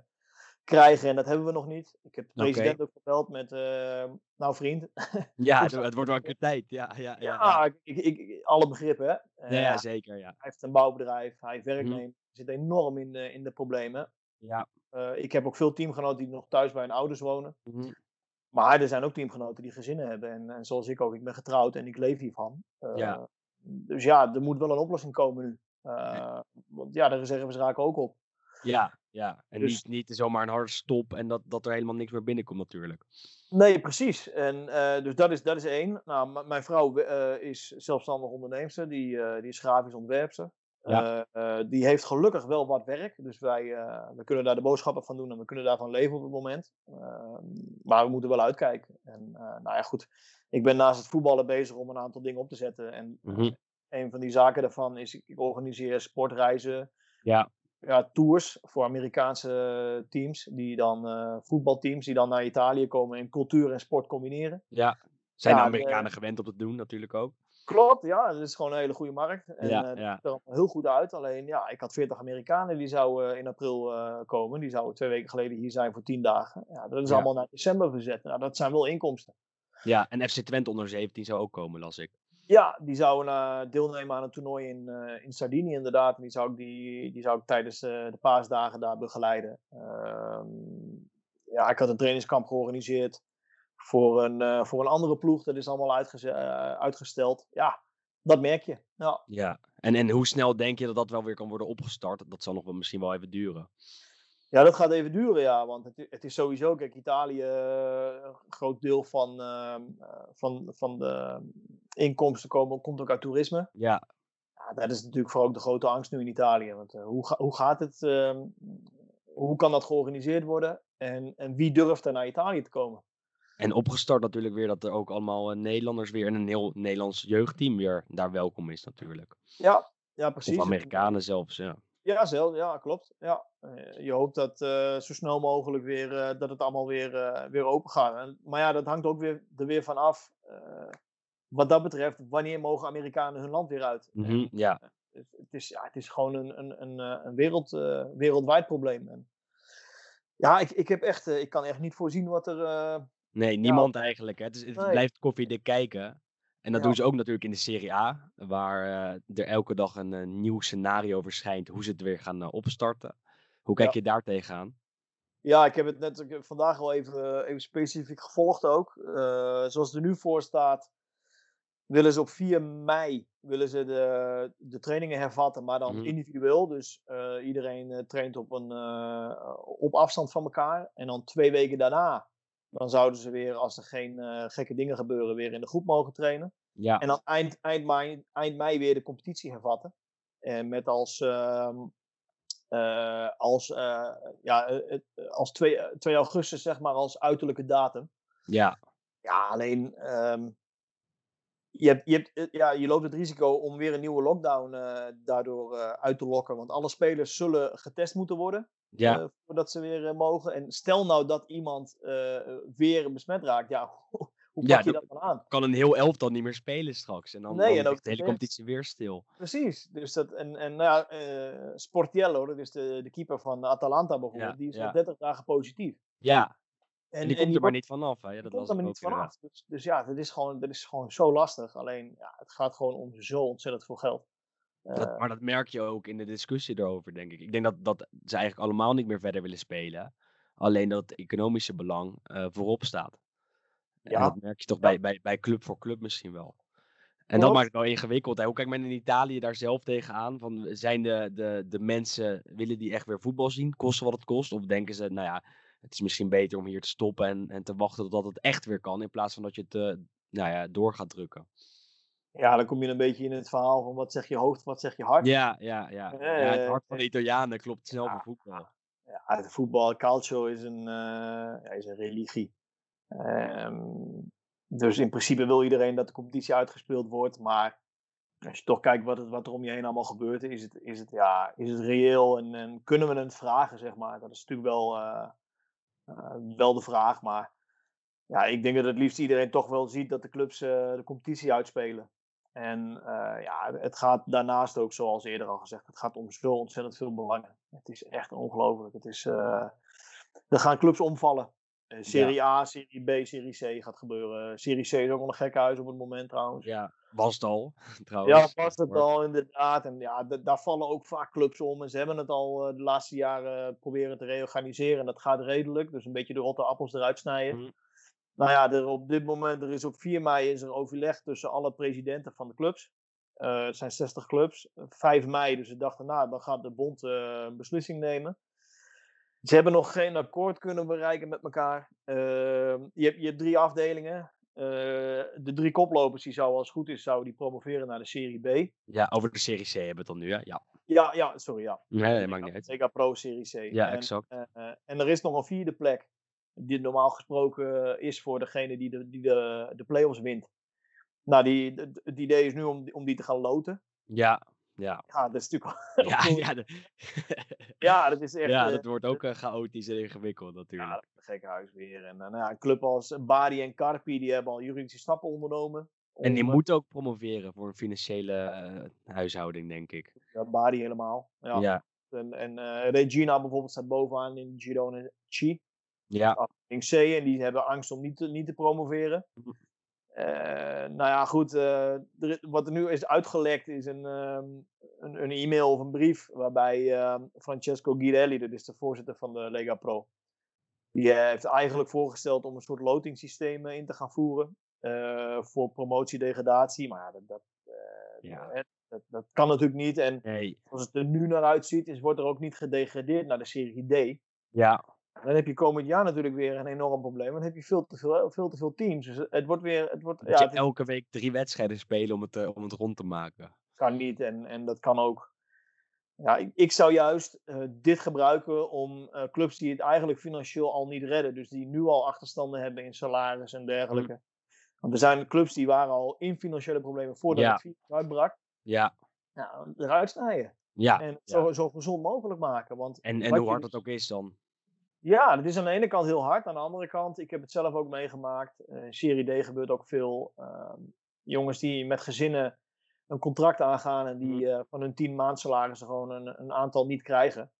krijgen. En dat hebben we nog niet. Ik heb de president ook gebeld met, eh, nou vriend. (laughs) Ja, Dus het, wordt wel een keer tijd. Ja, ja, ja. ja, ja. ik, ik, alle begrippen hè. Eh, Ja, ja, hij zeker. Ja. heeft een bouwbedrijf, hij heeft Mhm. werknemers. Hij zit enorm in de, in de problemen. Ja. Eh, ik heb ook veel teamgenoten die nog thuis bij hun ouders wonen. Mhm. Maar er zijn ook teamgenoten die gezinnen hebben. En, en zoals ik ook, ik ben getrouwd en ik leef hiervan. Eh, Ja. Dus ja, er moet wel een oplossing komen nu. Eh, Want ja, de reserves raken ook op. Ja, ja. En Dus- niet, niet zomaar een harde stop en dat, dat er helemaal niks meer binnenkomt natuurlijk. Nee, precies. En, eh, dus dat is, dat is één. Nou, mijn vrouw eh, is zelfstandig onderneemster. Die, eh, die is grafisch ontwerpster. Ja. Die heeft gelukkig wel wat werk. Dus wij we kunnen daar de boodschappen van doen en we kunnen daarvan leven op het moment. Ehm, maar we moeten wel uitkijken. En nou ja, goed. Ik ben naast het voetballen bezig om een aantal dingen op te zetten. En Mhm. een van die zaken daarvan is, ik- ik organiseer sportreizen. Ja. Ja, tours voor Amerikaanse teams, die dan, eh, voetbalteams, die dan naar Italië komen en cultuur en sport combineren. Ja. Zijn Ja, de de- Amerikanen gewend op het doen natuurlijk ook. Klopt, ja, dat is gewoon een hele goede markt. En Ja, eh, ja. ziet er heel goed uit. Alleen, ja, ik had 40 Amerikanen die zouden in april eh, komen. Die zouden twee weken geleden hier zijn voor 10 dagen. Ja, dat is allemaal naar december verzet. Nou, dat zijn wel inkomsten. Ja, en FC Twente onder 17 zou ook komen, las ik. Ja, die zouden eh, deelnemen aan een toernooi in, eh, in Sardinië inderdaad. En die zou ik, die, die zou ik tijdens eh, de paasdagen daar begeleiden. Ehm, ja, ik had een trainingskamp georganiseerd voor een, voor een andere ploeg. Dat is allemaal uitgesteld. Ja, dat merk je. Ja. Ja. En, en hoe snel denk je dat dat wel weer kan worden opgestart? Dat zal nog wel misschien wel even duren. Ja, dat gaat even duren, ja. Want het, het is sowieso, kijk, Italië, eh, een groot deel van, ehm, eh, van, van de inkomsten komen, komt ook uit toerisme. Ja, Ja, dat is natuurlijk voor ook de grote angst nu in Italië. Want eh, hoe, ga- hoe gaat het? ehm, hoe kan dat georganiseerd worden? En, en wie durft er naar Italië te komen? en opgestart natuurlijk weer dat er ook allemaal Nederlanders weer en een heel Nederlands jeugdteam weer daar welkom is natuurlijk. Ja, ja precies. Of Amerikanen zelfs, ja. Ja, zelf, ja, klopt. Ja. Eh, je hoopt dat eh, zo snel mogelijk weer, eh, dat het allemaal weer, weer open gaat. En, maar ja, dat hangt ook weer, er weer van af. wat dat betreft, wanneer mogen Amerikanen hun land weer uit? Mhm, ja. het, het is, ja, het is gewoon een, een, een, een wereld, wereldwijd probleem. En ja, ik, ik, heb echt, ik kan echt niet voorzien wat er. Nee, niemand eigenlijk. Hè. Het, is, het Nee. blijft koffiedik kijken. En dat Ja. doen ze ook natuurlijk in de Serie A, waar eh, er elke dag een, eh, nieuw scenario verschijnt hoe ze het weer gaan eh, opstarten. Hoe kijk Ja. je daar tegenaan? Ja, ik heb het net heb vandaag al even, even specifiek gevolgd ook. Zoals het er nu voor staat, willen ze op 4 mei willen ze de, de trainingen hervatten, maar dan Mhm. individueel. Dus iedereen traint op, een, op afstand van elkaar. En dan twee weken daarna, dan zouden ze weer, als er geen eh, gekke dingen gebeuren, weer in de groep mogen trainen. Ja, En dan eind, eind, mei, eind mei weer de competitie hervatten. En met als, ehm, eh, als, eh, ja, als 2, 2 augustus, zeg maar, als uiterlijke datum. ja, Ja, alleen ehm, je, hebt, je, hebt, ja, je loopt het risico om weer een nieuwe lockdown daardoor uit te lokken. Want alle spelers zullen getest moeten worden ja. eh, voordat ze weer eh, mogen. En stel nou dat iemand eh, weer besmet raakt, ja, (laughs) hoe Ja, pak je dat- dan aan? kan een heel elftal niet meer spelen straks. En dan, Nee, dan en ook de hele competitie weer stil. Precies. Dus dat, en, en nou ja, Sportiello, dat is de, de keeper van Atalanta bijvoorbeeld, Ja, die is ja. al 30 dagen positief. Ja, en, die komt er maar niet vanaf. Hè? Ja, dat komt er maar niet vanaf. Dus, dus ja, dat is, gewoon, dat is gewoon zo lastig. Alleen, ja, het gaat gewoon om zo ontzettend veel geld. Dat, Eh, maar dat merk je ook in de discussie erover, denk ik. Ik denk dat, dat ze eigenlijk allemaal niet meer verder willen spelen. Alleen dat het economische belang eh, voorop staat. En Ja. dat merk je toch Ja. bij, bij, bij club voor club misschien wel. En dat maakt het wel ingewikkeld. Hè? Hoe kijkt men in Italië daar zelf tegenaan? Van, zijn de, de, de mensen, willen die echt weer voetbal zien? Kosten wat het kost? Of denken ze, nou ja, het is misschien beter om hier te stoppen en, en te wachten totdat het echt weer kan. In plaats van dat je het eh, nou ja, door gaat drukken. Ja, dan kom je een beetje in het verhaal van wat zeg je hoofd, wat zeg je hart. Ja, ja, ja. ja het hart van de Italianen klopt snel ja. voor voetbal. Ja, voetbal, calcio is een, eh, ja, is een religie. Ehm, dus in principe wil iedereen dat de competitie uitgespeeld wordt. Maar als je toch kijkt wat, het, wat er om je heen allemaal gebeurt, is het, is het, ja, is het reëel en, en kunnen we het vragen, zeg maar. Dat is natuurlijk wel, eh, eh, wel de vraag. Maar ja, ik denk dat het liefst iedereen toch wel ziet dat de clubs eh, de competitie uitspelen. En eh, ja, het gaat daarnaast ook, zoals eerder al gezegd, het gaat om zo ontzettend veel belangen. Het is echt ongelooflijk. Het is, eh, er gaan clubs omvallen. Eh, serie A, Serie B, Serie C gaat gebeuren. Serie C is ook wel een gek huis op het moment trouwens. Ja, was het al, (laughs) trouwens. Ja, was het al inderdaad. En ja, daar vallen ook vaak clubs om. En ze hebben het al de laatste jaren proberen te reorganiseren. En dat gaat redelijk. Dus een beetje de rotte appels eruit snijden. Mhm. Nou ja, er op dit moment, er is op 4 mei is er overleg tussen alle presidenten van de clubs. Eh, het zijn 60 clubs. 5 mei, dus ze dachten, nou, dan gaat de bond eh, een beslissing nemen. Ze hebben nog geen akkoord kunnen bereiken met elkaar. Ehm, je, hebt, je hebt drie afdelingen. Eh, de drie koplopers, die zouden als het goed is, zouden die promoveren naar de Serie B. Ja, over de Serie C hebben we het dan nu, hè? Ja. Ja, ja, sorry, ja. Nee, maakt niet uit. Sega Pro Serie C. Ja, en, exact. en er is nog een vierde plek, die normaal gesproken eh, is voor degene die de, die de, de play-offs wint. Nou, die, de- het idee is nu om, die- om die te gaan loten. Ja, ja. Ja, dat is natuurlijk wel (laughs) Ja, (laughs) ja, de- (laughs) Ja, dat is echt ja, eh, dat wordt ook eh, chaotisch en ingewikkeld ja, natuurlijk. dat is een gek huis weer. En eh, nou ja, een club als Bari en Carpi, die hebben al juridische stappen ondernomen. En die moet ook promoveren voor een financiële huishouding, denk ik. ja, Bari helemaal. Ja. Ja, En, en Regina bijvoorbeeld staat bovenaan in Girone C. ja. afdeling C en die hebben angst om niet te, niet te promoveren. Mhm. Eh, nou ja, goed. eh, er wat er nu is uitgelekt is een, ehm, een, een e-mail of een brief waarbij ehm, Francesco Girelli, dat is de voorzitter van de Lega Pro, die eh, heeft eigenlijk voorgesteld om een soort lotingssysteem in te gaan voeren voor promotie-degradatie. Maar ja, dat, dat, Ja. dat, dat kan natuurlijk niet. En Nee. zoals het er nu naar uitziet, is, wordt er ook niet gedegradeerd naar de Serie D. Ja, Dan heb je komend jaar natuurlijk weer een enorm probleem. Dan heb je veel te veel, veel, te veel teams. Dus het wordt weer. Het wordt, ja, je elke week drie wedstrijden spelen om het, eh, om het rond te maken. kan niet en, en dat kan ook. Ja, ik, ik zou juist eh, dit gebruiken om eh, clubs die het eigenlijk financieel al niet redden. Dus die nu al achterstanden hebben in salaris en dergelijke. Want er zijn clubs die waren al in financiële problemen voordat Ja. het virus uitbrak. Ja, Nou, eruit snijden. ja. en ja. zo, zo gezond mogelijk maken. Want En, en hoe hard dus- het ook is dan. Ja, dat is aan de ene kant heel hard. Aan de andere kant, ik heb het zelf ook meegemaakt. eh, in Serie D gebeurt ook veel. ehm, jongens die met gezinnen een contract aangaan en die eh, van hun tien maandsalarissen gewoon een, een aantal niet krijgen.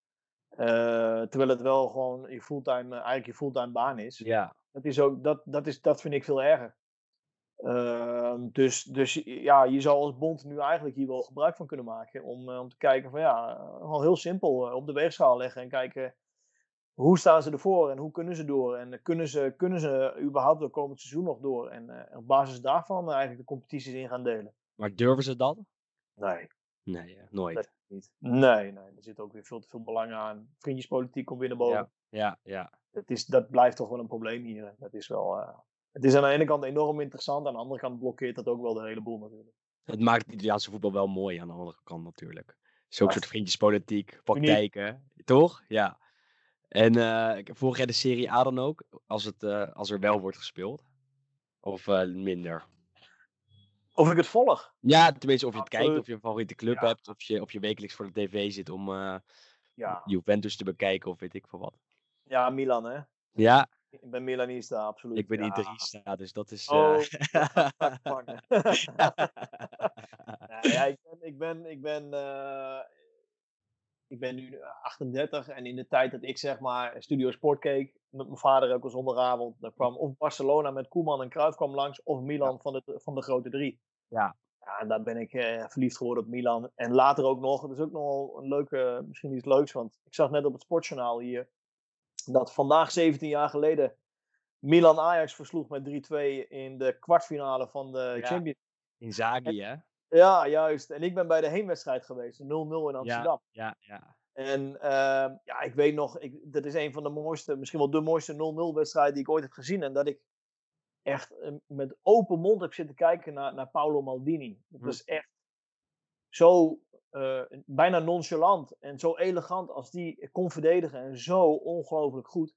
Eh, terwijl het wel gewoon je fulltime, eigenlijk je fulltime baan is. Ja, Dat, is ook, dat, dat, is, dat vind ik veel erger. Ehm, dus, dus ja, je zou als bond nu eigenlijk hier wel gebruik van kunnen maken. Om, om te kijken van ja, al heel simpel op de weegschaal leggen en kijken hoe staan ze ervoor en hoe kunnen ze door? En kunnen ze, kunnen ze überhaupt het komend seizoen nog door? En op basis daarvan eigenlijk de competities in gaan delen. Maar durven ze dat? Nee. Nee, nooit. niet. Nee, nee, er zit ook weer veel te veel belang aan. Vriendjespolitiek komt weer naar boven. Ja, ja. ja. Dat, is, dat blijft toch wel een probleem hier. Dat is wel, uh, het is aan de ene kant enorm interessant, aan de andere kant blokkeert dat ook wel de hele boel natuurlijk. Het maakt het Italiaanse voetbal wel mooi aan de andere kant natuurlijk. Zo'n soort vriendjespolitiek, praktijken, toch? Ja. En uh, volg jij de Serie A dan ook, als, het, uh, als er wel wordt gespeeld? Of minder? Of ik het volg? Ja, tenminste of je het kijkt, of je een favoriete club hebt, of je, of je wekelijks voor de tv zit om ja. Juventus te bekijken of weet ik veel wat. Ja, Milan hè? Ja. Ik ben Milanista, absoluut. Ik ben ja. Interista, dus dat is... Oh, (laughs) (laughs) ja, ik ben, ik ben, ik ben, ik ben nu 38 en in de tijd dat ik zeg maar Studio Sport keek, met mijn vader ook al zondagavond, dan kwam of Barcelona met Koeman en Cruijff kwam langs, of Milan ja. van, de, van de grote drie. Ja. Ja, en daar ben ik eh, verliefd geworden op Milan. En later ook nog, het is ook nog wel een leuke, misschien iets leuks, want ik zag net op het sportjournaal hier, dat vandaag 17 jaar geleden Milan Ajax versloeg met 3-2 in de kwartfinale van de ja. Champions In Zagi, hè? Ja, juist. En ik ben bij de heenwedstrijd geweest, 0-0 in Amsterdam. Ja, ja, ja. En uh, ja, ik weet nog, ik, dat is een van de mooiste, misschien wel de mooiste 0-0 wedstrijd die ik ooit heb gezien. En dat ik echt uh, met open mond heb zitten kijken naar, naar Paolo Maldini. Dat was echt zo uh, bijna nonchalant en zo elegant als die kon verdedigen. En zo ongelooflijk goed.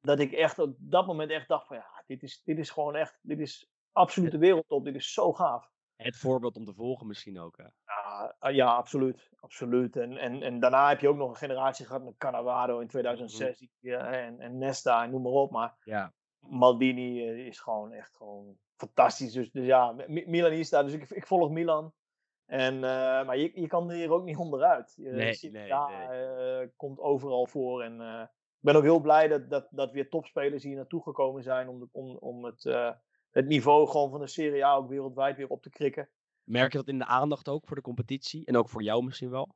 Dat ik echt op dat moment echt dacht van ja, dit is, dit is gewoon echt, dit is absolute wereldtop. Dit is zo gaaf. Het voorbeeld om te volgen misschien ook. Hè? Ja, ja, absoluut. absoluut. En, en, en daarna heb je ook nog een generatie gehad met Cannavaro in 2006 mm -hmm. en, en Nesta en noem maar op. Maar ja. Maldini is gewoon echt gewoon fantastisch. Dus, dus ja, Milanista. Dus ik, ik volg Milan. En, uh, maar je, je kan er hier ook niet onderuit. Je, nee, ziet, nee, ja, nee. Uh, komt overal voor. En ik ben ook heel blij dat, dat, dat weer topspelers hier naartoe gekomen zijn om, de, om, om het het niveau gewoon van de Serie A ook wereldwijd weer op te krikken. Merk je dat in de aandacht ook voor de competitie? En ook voor jou misschien wel?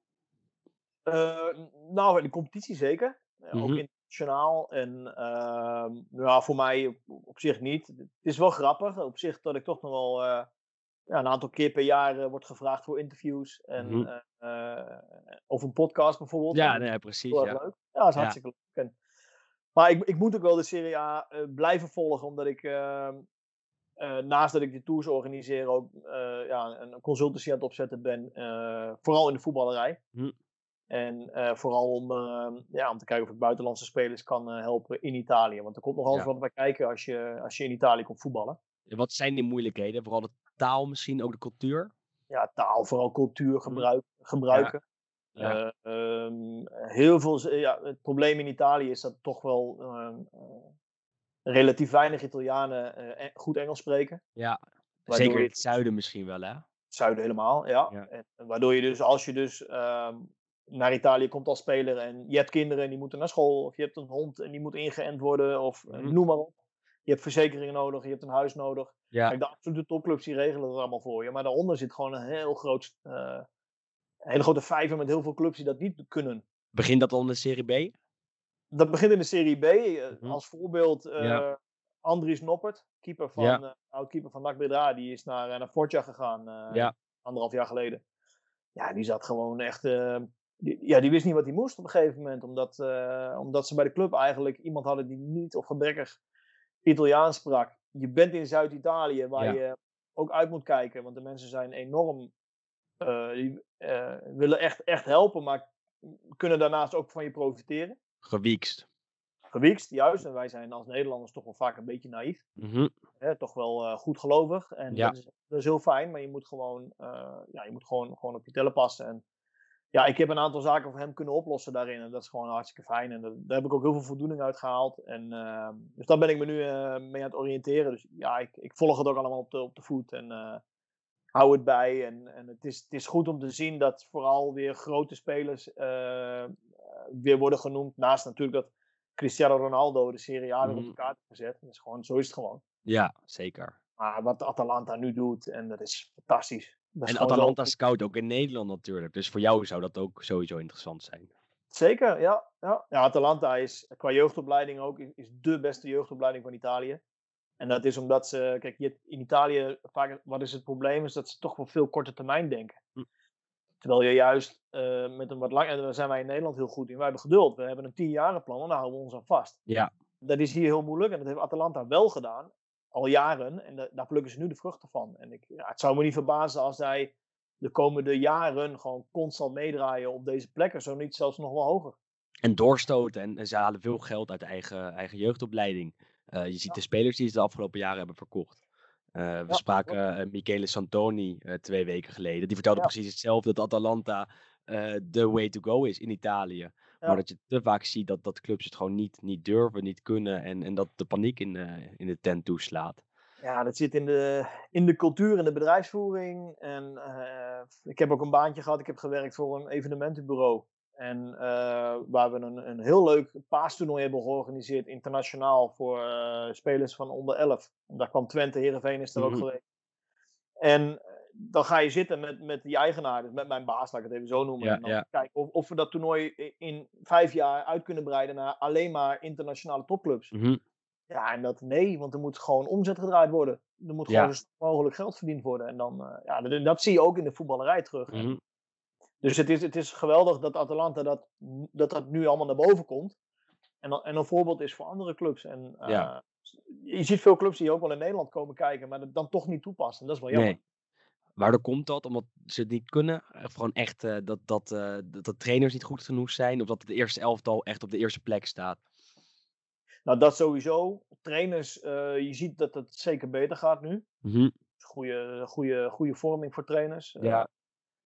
Uh, nou, in de competitie zeker. Mm -hmm. Ook internationaal. En uh, ja, voor mij op, op, zich niet. Het is wel grappig. Op zich dat ik toch nog wel uh, ja, een aantal keer per jaar uh, word gevraagd voor interviews. En, mm -hmm. of een podcast bijvoorbeeld. Ja, nee, precies. Heel ja. leuk. Ja, dat is hartstikke ja. leuk. En, maar ik, ik moet ook wel de Serie A blijven volgen. Omdat ik ehm, uh, naast dat ik de tours organiseer, ook uh, ja, een consultancy aan het opzetten ben. Uh, vooral in de voetballerij. Hm. En vooral om, ja, om te kijken of ik buitenlandse spelers kan helpen in Italië. Want er komt nog alles ja. wat bij kijken als je, als je in Italië komt voetballen. Wat zijn die moeilijkheden? Vooral de taal misschien, ook de cultuur? Ja, taal, vooral cultuur gebruik, hm. gebruiken. Ja. Um, heel veel, ja, het probleem in Italië is dat toch wel ehm, relatief weinig Italianen uh, goed Engels spreken. Ja, zeker in het zuiden misschien wel, hè? Zuiden helemaal, ja. ja. En, waardoor je dus, als je dus uh, naar Italië komt als speler en je hebt kinderen en die moeten naar school, of je hebt een hond en die moet ingeënt worden, of mm -hmm. noem maar op. Je hebt verzekeringen nodig, je hebt een huis nodig. Ja. Kijk, de absolute topclubs die regelen dat allemaal voor je. Maar daaronder zit gewoon een heel groot, uh, een hele grote vijver met heel veel clubs die dat niet kunnen. Begint dat al in de Serie B? Dat begint in de Serie B. Uh, als voorbeeld Ja. Andries Noppert, keeper van, Ja. eh, oud-keeper van NAC Breda. Die is naar, eh, naar Fortja gegaan, eh, Ja. anderhalf jaar geleden. Ja, die zat gewoon echt... eh, die, ja, die wist niet wat hij moest op een gegeven moment. Omdat, eh, omdat ze bij de club eigenlijk iemand hadden die niet of gebrekkig Italiaans sprak. Je bent in Zuid-Italië, waar Ja. je ook uit moet kijken. Want de mensen zijn enorm... eh, die eh, willen echt, echt helpen, maar kunnen daarnaast ook van je profiteren. Gewiekst. Gewiekst, juist. En wij zijn als Nederlanders toch wel vaak een beetje naïef. Mhm. Hè? Toch wel eh, goed gelovig. En Ja. dat, is, dat is heel fijn, maar je moet gewoon, eh, ja, je moet gewoon, gewoon op je tellen passen. En ja, ik heb een aantal zaken voor hem kunnen oplossen daarin. En dat is gewoon hartstikke fijn. En dat- daar heb ik ook heel veel voldoening uit gehaald. En, eh, dus daar ben ik me nu eh, mee aan het oriënteren. Dus ja, ik, ik volg het ook allemaal op de, op de voet. En hou het bij. En, en het, is, het is goed om te zien dat vooral weer grote spelers weer worden genoemd. Naast natuurlijk dat Cristiano Ronaldo de Serie A weer op Mhm. de kaart heeft gezet. Is gewoon, zo is het gewoon. Ja, zeker. Maar wat Atalanta nu doet, en dat is fantastisch. Dat is En zo- Atalanta scout ook in Nederland natuurlijk. Dus voor jou zou dat ook sowieso interessant zijn. Zeker, ja. ja. ja Atalanta is qua jeugdopleiding ook is, is de beste jeugdopleiding van Italië. En dat is omdat ze, kijk, in Italië, vaak, wat is het probleem, is dat ze toch wel veel korte termijn denken. Hm. Terwijl je juist eh, met een wat langer, daar zijn wij in Nederland heel goed in, wij hebben geduld. We hebben een tienjarenplan en daar houden we ons aan vast. Ja. Dat is hier heel moeilijk en dat heeft Atalanta wel gedaan, al jaren. En da- daar plukken ze nu de vruchten van. En ik, ja, het zou me niet verbazen als zij de komende jaren gewoon constant meedraaien op deze plekken, zo niet zelfs nog wel hoger. En doorstoten. En, en ze halen veel geld uit eigen, eigen jeugdopleiding. Eh, je ziet Ja. de spelers die ze de afgelopen jaren hebben verkocht. Eh, we Ja, spraken eh, Michele Santoni eh, twee weken geleden. Die vertelde Ja. precies hetzelfde. Dat Atalanta de way to go is in Italië. Ja. Maar dat je te vaak ziet dat, dat clubs het gewoon niet, niet durven, niet kunnen. En, en dat de paniek in, in de tent toeslaat. Ja, dat zit in de, in de cultuur en de bedrijfsvoering. En ik heb ook een baantje gehad. Ik heb gewerkt voor een evenementenbureau. En eh, waar we een, een heel leuk paastoernooi hebben georganiseerd, internationaal, voor eh, spelers van onder 11. En daar kwam Twente, Heerenveen is er ook Mhm. geweest. En eh, dan ga je zitten met, met die eigenaar, dus met mijn baas, laat ik het even zo noemen. Ja, en dan ja. kijken of, of we dat toernooi in vijf jaar uit kunnen breiden naar alleen maar internationale topclubs. Mhm. Ja, en dat nee, want er moet gewoon omzet gedraaid worden. Er moet Ja. gewoon zo snel mogelijk geld verdiend worden. En dan, ja, dat, dat zie je ook in de voetballerij terug. Dus het is, het is geweldig dat Atalanta dat, dat, dat nu allemaal naar boven komt. En, dan- en een voorbeeld is voor andere clubs. En, eh, Ja. Je ziet veel clubs die ook wel in Nederland komen kijken, maar dat dan toch niet toepassen. En dat is wel jammer. Nee. Waardoor komt dat? Omdat ze het niet kunnen? Of gewoon echt eh, dat, dat, eh, dat, dat trainers niet goed genoeg zijn? Of dat het eerste elftal echt op de eerste plek staat? Nou, dat sowieso. Trainers, eh, je ziet dat het zeker beter gaat nu. Mhm. Goede, goede, goede vorming voor trainers. Eh, Ja,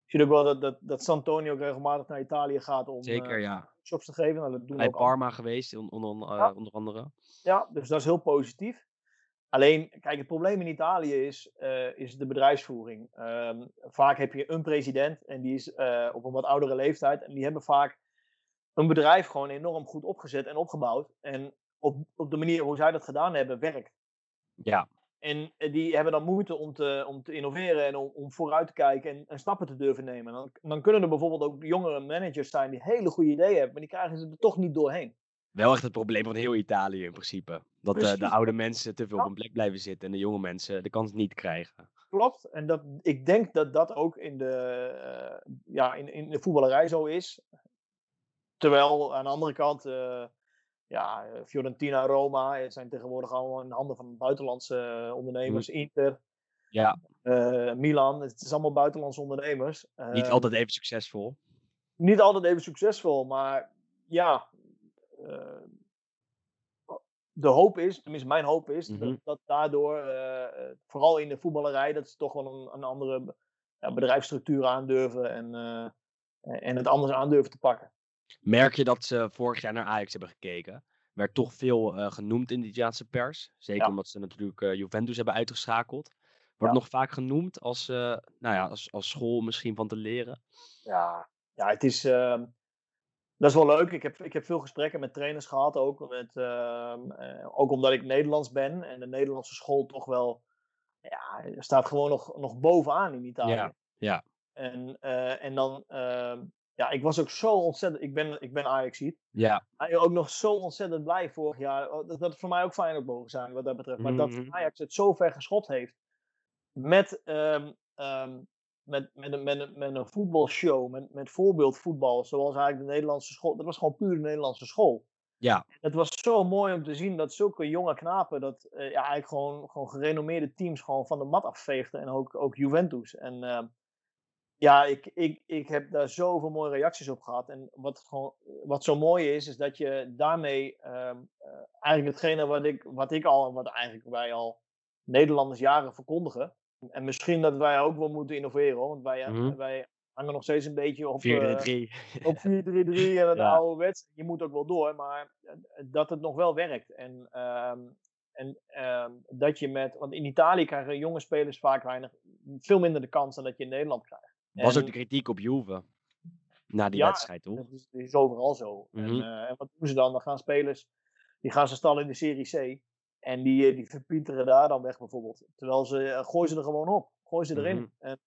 je ziet ook wel dat, dat, dat Santoni ook regelmatig naar Italië gaat om zeker eh, ja. workshops te geven. Nou, dat doen Bij ook anderen. Parma geweest, on- on- on- eh, Ja. onder andere. Ja, dus dat is heel positief. Alleen, kijk, het probleem in Italië is, eh, is de bedrijfsvoering. Ehm, vaak heb je een president en die is op een wat oudere leeftijd. En die hebben vaak een bedrijf gewoon enorm goed opgezet en opgebouwd. En op, op de manier hoe zij dat gedaan hebben, werkt. Ja, En eh, die hebben dan moeite om te, om te innoveren en om, om vooruit te kijken en, en stappen te durven nemen. Dan, dan kunnen er bijvoorbeeld ook jongere managers zijn die hele goede ideeën hebben, maar die krijgen ze er toch niet doorheen. wel echt het probleem van heel Italië in principe. Dat eh, de oude mensen te veel op een plek blijven zitten en de jonge mensen de kans niet krijgen. Klopt. En dat, ik denk dat dat ook in de, eh, ja, in, in de voetballerij zo is. Terwijl aan de andere kant, ja, eh, Fiorentina, Roma het zijn tegenwoordig allemaal in handen van buitenlandse eh, ondernemers. Inter, Ja, eh, Milan, het is allemaal buitenlandse ondernemers. niet Eh, altijd even succesvol. niet altijd even succesvol, maar ja. eh, de hoop is, tenminste mijn hoop is, dat, dat daardoor, eh, eh, vooral in de voetballerij, dat ze toch wel een, een andere bedrijfsstructuur aandurven en, eh, en het anders aandurven te pakken. Merk je dat ze vorig jaar naar Ajax hebben gekeken? Werd toch veel eh, genoemd in de Italiaanse pers. Zeker Ja. omdat ze natuurlijk eh, Juventus hebben uitgeschakeld. Wordt Ja. nog vaak genoemd als, eh, nou ja, als, als school misschien van te leren. Ja, ja het is. ehm, dat is wel leuk. Ik heb, ik heb veel gesprekken met trainers gehad. Ook, met, ehm, eh, ook omdat ik Nederlands ben. En de Nederlandse school toch wel. Ja, staat gewoon nog, nog bovenaan in Italië. Ja, ja. En, en dan. Ja, ik was ook zo ontzettend. Ik ben, ik ben Ajaxiet. Ja, Maar ook nog zo ontzettend blij vorig jaar. Oh, Dat, dat voor mij ook fijn ook mogen zijn wat dat betreft. Maar dat Mhm. Ajax het zo ver geschot heeft. Met, ehm, ehm, met, met, een, met, een, met een voetbalshow. Met, met voorbeeldvoetbal. Zoals eigenlijk de Nederlandse school. Dat was gewoon puur de Nederlandse school. ja, Het was zo mooi om te zien dat zulke jonge knapen. Dat eh, ja, eigenlijk gewoon, gewoon gerenommeerde teams gewoon van de mat afveegden. En ook, ook Juventus. En ehm, ja, ik, ik, ik heb daar zoveel mooie reacties op gehad. En wat, gewoon, wat zo mooi is, is dat je daarmee ehm, eh, eigenlijk hetgene wat ik, wat ik al en wat eigenlijk wij al Nederlanders jaren verkondigen. En misschien dat wij ook wel moeten innoveren, hoor, want wij, eh, Mhm. wij hangen nog steeds een beetje op, 4-3. eh, op (laughs) 4-3-3 en het Ja. oude wet. Je moet ook wel door, maar dat het nog wel werkt. En, ehm, en ehm, dat je met, want in Italië krijgen jonge spelers vaak weinig, veel minder de kans dan dat je in Nederland krijgt. Was ook de kritiek op Juve. Na die Ja, wedstrijd, toch? Dat is, dat is overal zo. Mhm. en, eh, en wat doen ze dan? Dan gaan spelers, die gaan ze stallen in de Serie C. En die, die verpieteren daar dan weg bijvoorbeeld. Terwijl ze, gooi ze er gewoon op. Gooi ze erin. Mhm. En,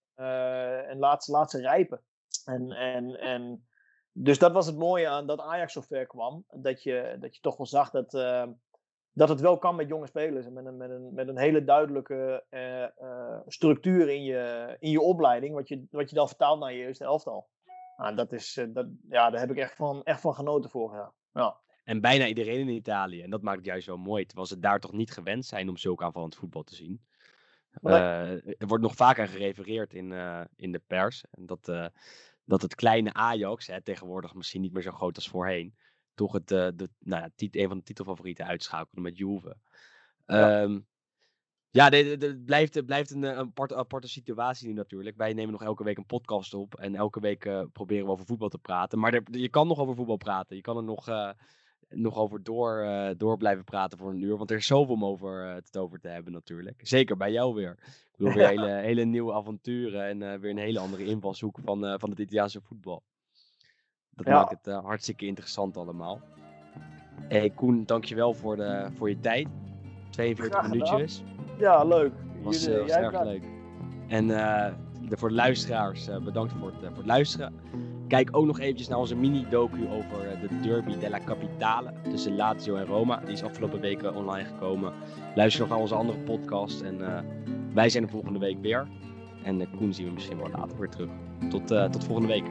en laat, laat ze rijpen. En, en, en dus dat was het mooie aan dat Ajax zo ver kwam. Dat je, dat je toch wel zag dat, uh, dat het wel kan met jonge spelers. En met een, met een, met een hele duidelijke uh, uh, structuur in je, in je opleiding. Wat je, wat je dan vertaalt naar je eerste elftal. Nou, dat is, dat, ja, daar heb ik echt van, echt van genoten vorig jaar. Ja. En bijna iedereen in Italië. En dat maakt het juist zo mooi. Terwijl ze daar toch niet gewend zijn om zulk aanvallend voetbal te zien. er wordt nog vaker gerefereerd in, in de pers. En dat dat het kleine Ajax, hè, tegenwoordig misschien niet meer zo groot als voorheen, toch het, uh, de, nou ja, een van de titelfavorieten uitschakelde met Juve. Ja, um, ja het blijft, blijft een, een aparte, aparte, situatie nu natuurlijk. Wij nemen nog elke week een podcast op en elke week uh, proberen we over voetbal te praten. Maar er, je kan nog over voetbal praten. Je kan er nog, uh, nog over door, door blijven praten voor een uur. Want er is zoveel om over, het over te hebben natuurlijk. Zeker bij jou weer. Ik bedoel, weer (laughs) hele, hele nieuwe avonturen en weer een hele andere invalshoek van, van het Italiaanse voetbal. Dat ja. maakt het uh, hartstikke interessant allemaal. Hey Koen, dankjewel voor, de, voor je tijd. 42 minuutjes. Ja, leuk. Was, Jullie, was erg leuk. En de, voor de luisteraars, bedankt voor het, voor het luisteren. Kijk ook nog eventjes naar onze mini-docu over de Derby della Capitale tussen Lazio en Roma. Die is afgelopen weken online gekomen. Luister nog naar onze andere podcast en wij zijn er volgende week weer. En Koen zien we misschien wel later weer terug. Tot, uh, tot volgende week.